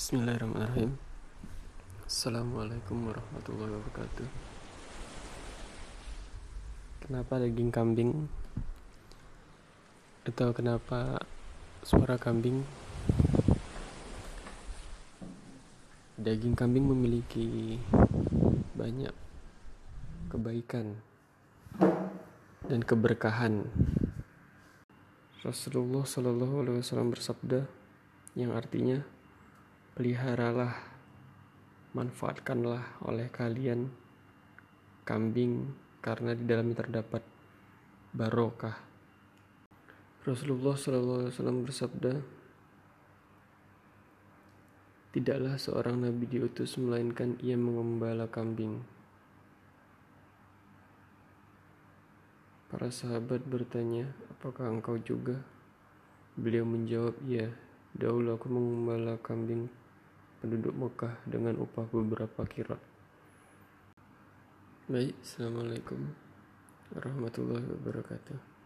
Bismillahirrahmanirrahim. Assalamualaikum warahmatullahi wabarakatuh. Kenapa daging kambing? Atau kenapa suara kambing? Daging kambing memiliki banyak kebaikan dan keberkahan. Rasulullah Shallallahu Alaihi Wasallam bersabda yang artinya peliharalah, manfaatkanlah oleh kalian kambing karena di dalamnya terdapat barokah. Rasulullah SAW bersabda, Tidaklah seorang nabi diutus melainkan ia mengembala kambing. Para sahabat bertanya, apakah engkau juga? Beliau menjawab, ya, dahulu aku mengembala kambing penduduk Mekah dengan upah beberapa kirat. Baik, Assalamualaikum warahmatullahi wabarakatuh.